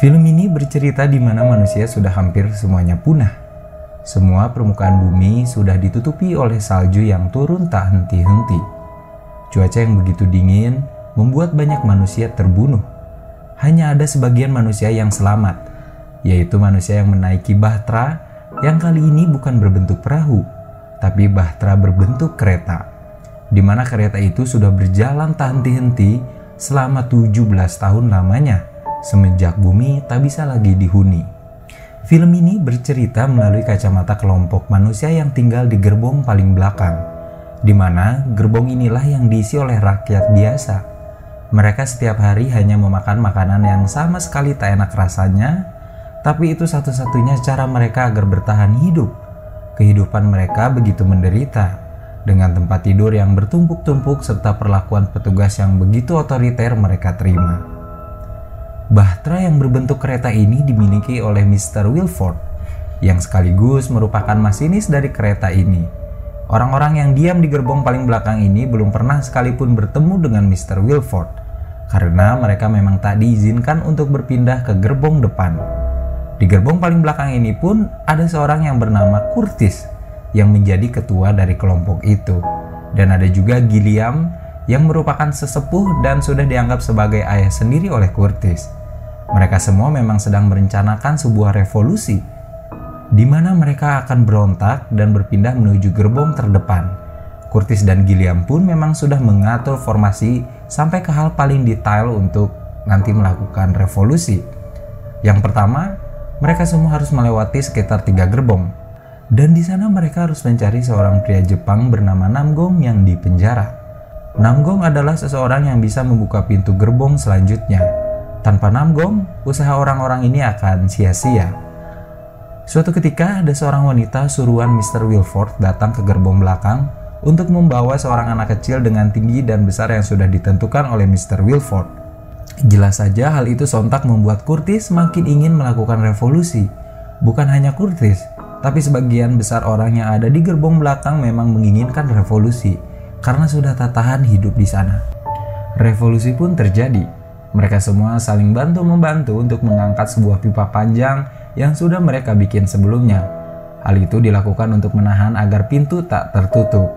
Film ini bercerita di mana manusia sudah hampir semuanya punah. Semua permukaan bumi sudah ditutupi oleh salju yang turun tak henti-henti. Cuaca yang begitu dingin membuat banyak manusia terbunuh. Hanya ada sebagian manusia yang selamat, yaitu manusia yang menaiki bahtera yang kali ini bukan berbentuk perahu, tapi bahtera berbentuk kereta. Di mana kereta itu sudah berjalan tak henti-henti selama 17 tahun lamanya semenjak bumi tak bisa lagi dihuni. Film ini bercerita melalui kacamata kelompok manusia yang tinggal di gerbong paling belakang, di mana gerbong inilah yang diisi oleh rakyat biasa. Mereka setiap hari hanya memakan makanan yang sama sekali tak enak rasanya, tapi itu satu-satunya cara mereka agar bertahan hidup. Kehidupan mereka begitu menderita, dengan tempat tidur yang bertumpuk-tumpuk serta perlakuan petugas yang begitu otoriter mereka terima. Bahtera yang berbentuk kereta ini dimiliki oleh Mr. Wilford, yang sekaligus merupakan masinis dari kereta ini. Orang-orang yang diam di gerbong paling belakang ini belum pernah sekalipun bertemu dengan Mr. Wilford, karena mereka memang tak diizinkan untuk berpindah ke gerbong depan. Di gerbong paling belakang ini pun ada seorang yang bernama Curtis, yang menjadi ketua dari kelompok itu. Dan ada juga Gilliam yang merupakan sesepuh dan sudah dianggap sebagai ayah sendiri oleh Curtis. Mereka semua memang sedang merencanakan sebuah revolusi di mana mereka akan berontak dan berpindah menuju gerbong terdepan. Curtis dan Gilliam pun memang sudah mengatur formasi sampai ke hal paling detail untuk nanti melakukan revolusi. Yang pertama, mereka semua harus melewati sekitar tiga gerbong. Dan di sana mereka harus mencari seorang pria Jepang bernama Namgong yang dipenjara. Namgong adalah seseorang yang bisa membuka pintu gerbong selanjutnya tanpa Namgong, usaha orang-orang ini akan sia-sia. Suatu ketika ada seorang wanita suruhan Mr. Wilford datang ke gerbong belakang untuk membawa seorang anak kecil dengan tinggi dan besar yang sudah ditentukan oleh Mr. Wilford. Jelas saja hal itu sontak membuat Curtis makin ingin melakukan revolusi. Bukan hanya Curtis, tapi sebagian besar orang yang ada di gerbong belakang memang menginginkan revolusi karena sudah tak tahan hidup di sana. Revolusi pun terjadi mereka semua saling bantu-membantu untuk mengangkat sebuah pipa panjang yang sudah mereka bikin sebelumnya. Hal itu dilakukan untuk menahan agar pintu tak tertutup.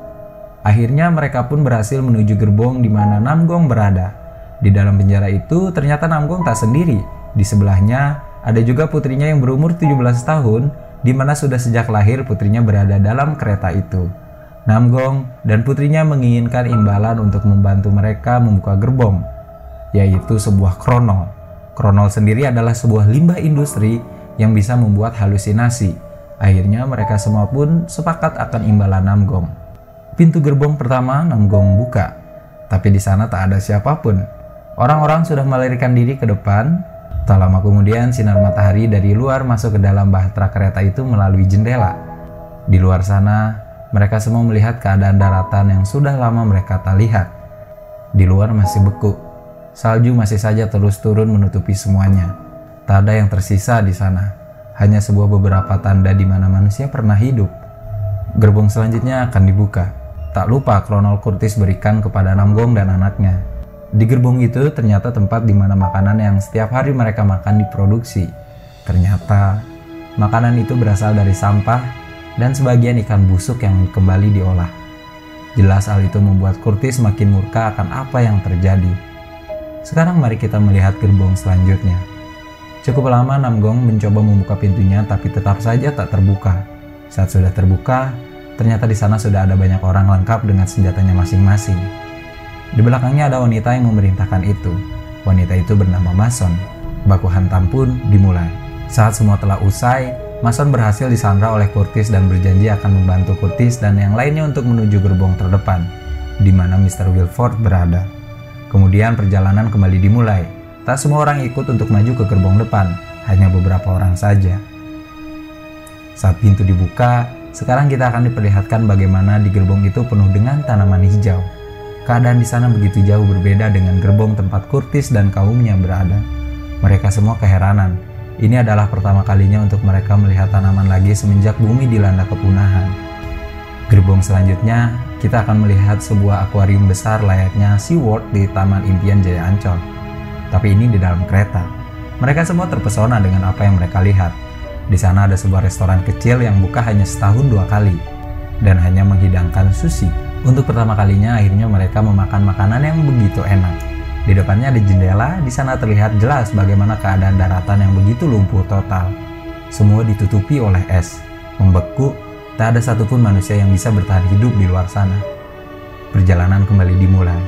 Akhirnya mereka pun berhasil menuju gerbong di mana Namgong berada. Di dalam penjara itu ternyata Namgong tak sendiri. Di sebelahnya ada juga putrinya yang berumur 17 tahun di mana sudah sejak lahir putrinya berada dalam kereta itu. Namgong dan putrinya menginginkan imbalan untuk membantu mereka membuka gerbong yaitu sebuah kronol. Kronol sendiri adalah sebuah limbah industri yang bisa membuat halusinasi. Akhirnya mereka semua pun sepakat akan imbalan Namgong. Pintu gerbong pertama Namgong buka, tapi di sana tak ada siapa pun. Orang-orang sudah melarikan diri ke depan. Tak lama kemudian sinar matahari dari luar masuk ke dalam bahtera kereta itu melalui jendela. Di luar sana, mereka semua melihat keadaan daratan yang sudah lama mereka tak lihat. Di luar masih beku, Salju masih saja terus turun menutupi semuanya. Tak ada yang tersisa di sana, hanya sebuah beberapa tanda di mana manusia pernah hidup. Gerbong selanjutnya akan dibuka. Tak lupa Kronol Curtis berikan kepada Namgong dan anaknya. Di gerbong itu ternyata tempat di mana makanan yang setiap hari mereka makan diproduksi. Ternyata makanan itu berasal dari sampah dan sebagian ikan busuk yang kembali diolah. Jelas hal itu membuat Curtis makin murka akan apa yang terjadi. Sekarang mari kita melihat gerbong selanjutnya. Cukup lama Namgong mencoba membuka pintunya tapi tetap saja tak terbuka. Saat sudah terbuka, ternyata di sana sudah ada banyak orang lengkap dengan senjatanya masing-masing. Di belakangnya ada wanita yang memerintahkan itu. Wanita itu bernama Mason. Baku hantam pun dimulai. Saat semua telah usai, Mason berhasil disandra oleh Curtis dan berjanji akan membantu Curtis dan yang lainnya untuk menuju gerbong terdepan, di mana Mr. Wilford berada. Kemudian perjalanan kembali dimulai. Tak semua orang ikut untuk maju ke gerbong depan, hanya beberapa orang saja. Saat pintu dibuka, sekarang kita akan diperlihatkan bagaimana di gerbong itu penuh dengan tanaman hijau. Keadaan di sana begitu jauh berbeda dengan gerbong tempat Curtis dan kaumnya berada. Mereka semua keheranan. Ini adalah pertama kalinya untuk mereka melihat tanaman lagi semenjak bumi dilanda kepunahan. Gerbong selanjutnya, kita akan melihat sebuah akuarium besar layaknya SeaWorld di Taman Impian Jaya Ancol. Tapi ini di dalam kereta. Mereka semua terpesona dengan apa yang mereka lihat. Di sana ada sebuah restoran kecil yang buka hanya setahun dua kali dan hanya menghidangkan sushi. Untuk pertama kalinya akhirnya mereka memakan makanan yang begitu enak. Di depannya ada jendela, di sana terlihat jelas bagaimana keadaan daratan yang begitu lumpuh total. Semua ditutupi oleh es, membeku, tak ada satupun manusia yang bisa bertahan hidup di luar sana. Perjalanan kembali dimulai.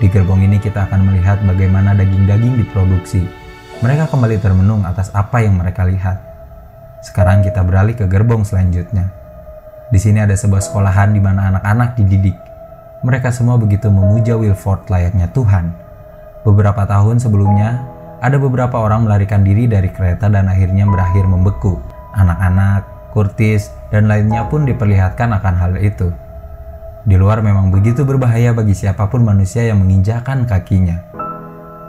Di gerbong ini kita akan melihat bagaimana daging-daging diproduksi. Mereka kembali termenung atas apa yang mereka lihat. Sekarang kita beralih ke gerbong selanjutnya. Di sini ada sebuah sekolahan di mana anak-anak dididik. Mereka semua begitu memuja Wilford layaknya Tuhan. Beberapa tahun sebelumnya, ada beberapa orang melarikan diri dari kereta dan akhirnya berakhir membeku. Anak-anak, Curtis, dan lainnya pun diperlihatkan akan hal itu. Di luar memang begitu berbahaya bagi siapa pun manusia yang menginjakan kakinya.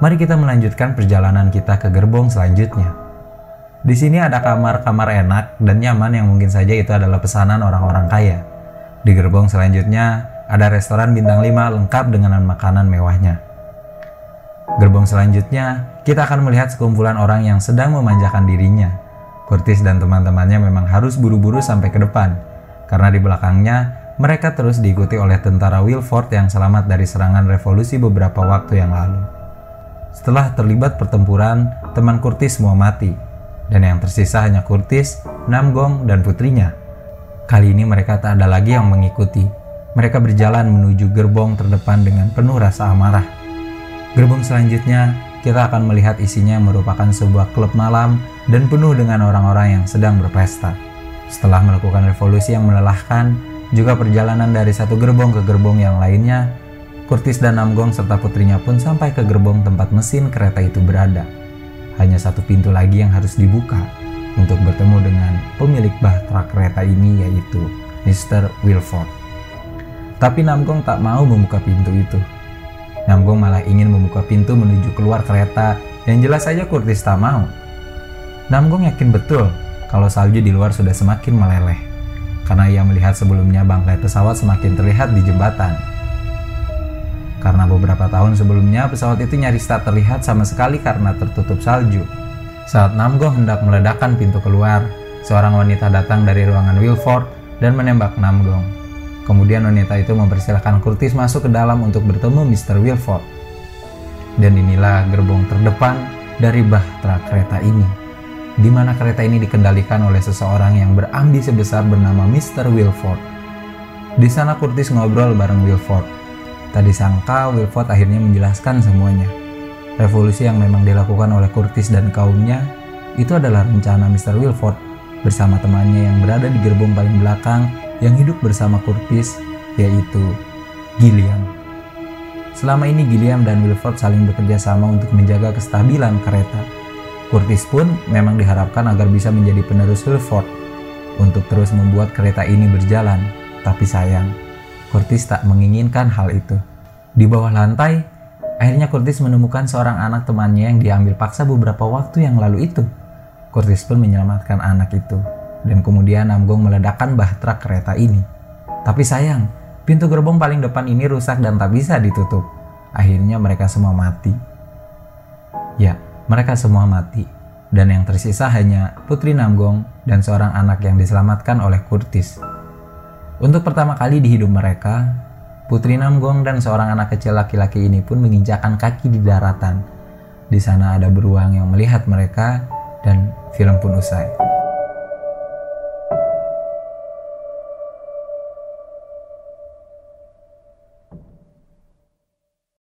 Mari kita melanjutkan perjalanan kita ke gerbong selanjutnya. Di sini ada kamar-kamar enak dan nyaman yang mungkin saja itu adalah pesanan orang-orang kaya. Di gerbong selanjutnya ada restoran bintang 5 lengkap dengan makanan mewahnya. Gerbong selanjutnya, kita akan melihat sekumpulan orang yang sedang memanjakan dirinya. Curtis dan teman-temannya memang harus buru-buru sampai ke depan, karena di belakangnya mereka terus diikuti oleh tentara Wilford yang selamat dari serangan revolusi beberapa waktu yang lalu. Setelah terlibat pertempuran, teman Curtis semua mati, dan yang tersisa hanya Curtis, Namgong, dan putrinya. Kali ini mereka tak ada lagi yang mengikuti. Mereka berjalan menuju gerbong terdepan dengan penuh rasa amarah. Gerbong selanjutnya, kita akan melihat isinya merupakan sebuah klub malam dan penuh dengan orang-orang yang sedang berpesta. Setelah melakukan revolusi yang melelahkan, juga perjalanan dari satu gerbong ke gerbong yang lainnya, Kurtis dan Namgong serta putrinya pun sampai ke gerbong tempat mesin kereta itu berada. Hanya satu pintu lagi yang harus dibuka untuk bertemu dengan pemilik bahtera kereta ini yaitu Mr. Wilford. Tapi Namgong tak mau membuka pintu itu. Namgong malah ingin membuka pintu menuju keluar kereta yang jelas saja Kurtis tak mau. Namgong yakin betul kalau salju di luar sudah semakin meleleh karena ia melihat sebelumnya bangkai pesawat semakin terlihat di jembatan. Karena beberapa tahun sebelumnya pesawat itu nyaris tak terlihat sama sekali karena tertutup salju. Saat Namgo hendak meledakkan pintu keluar, seorang wanita datang dari ruangan Wilford dan menembak Namgong. Kemudian wanita itu mempersilahkan Curtis masuk ke dalam untuk bertemu Mr. Wilford. Dan inilah gerbong terdepan dari bahtera kereta ini di mana kereta ini dikendalikan oleh seseorang yang berambisi besar bernama Mr. Wilford. Di sana Curtis ngobrol bareng Wilford. Tadi sangka Wilford akhirnya menjelaskan semuanya. Revolusi yang memang dilakukan oleh Curtis dan kaumnya itu adalah rencana Mr. Wilford bersama temannya yang berada di gerbong paling belakang yang hidup bersama Curtis yaitu Gilliam. Selama ini Gilliam dan Wilford saling bekerja sama untuk menjaga kestabilan kereta Curtis pun memang diharapkan agar bisa menjadi penerus Wilford untuk terus membuat kereta ini berjalan. Tapi sayang, Curtis tak menginginkan hal itu. Di bawah lantai, akhirnya Curtis menemukan seorang anak temannya yang diambil paksa beberapa waktu yang lalu itu. Curtis pun menyelamatkan anak itu, dan kemudian Namgong meledakkan bahtera kereta ini. Tapi sayang, pintu gerbong paling depan ini rusak dan tak bisa ditutup. Akhirnya mereka semua mati. Ya, mereka semua mati, dan yang tersisa hanya Putri Namgong dan seorang anak yang diselamatkan oleh Kurtis. Untuk pertama kali di hidup mereka, Putri Namgong dan seorang anak kecil laki-laki ini pun menginjakan kaki di daratan. Di sana ada beruang yang melihat mereka dan film pun usai.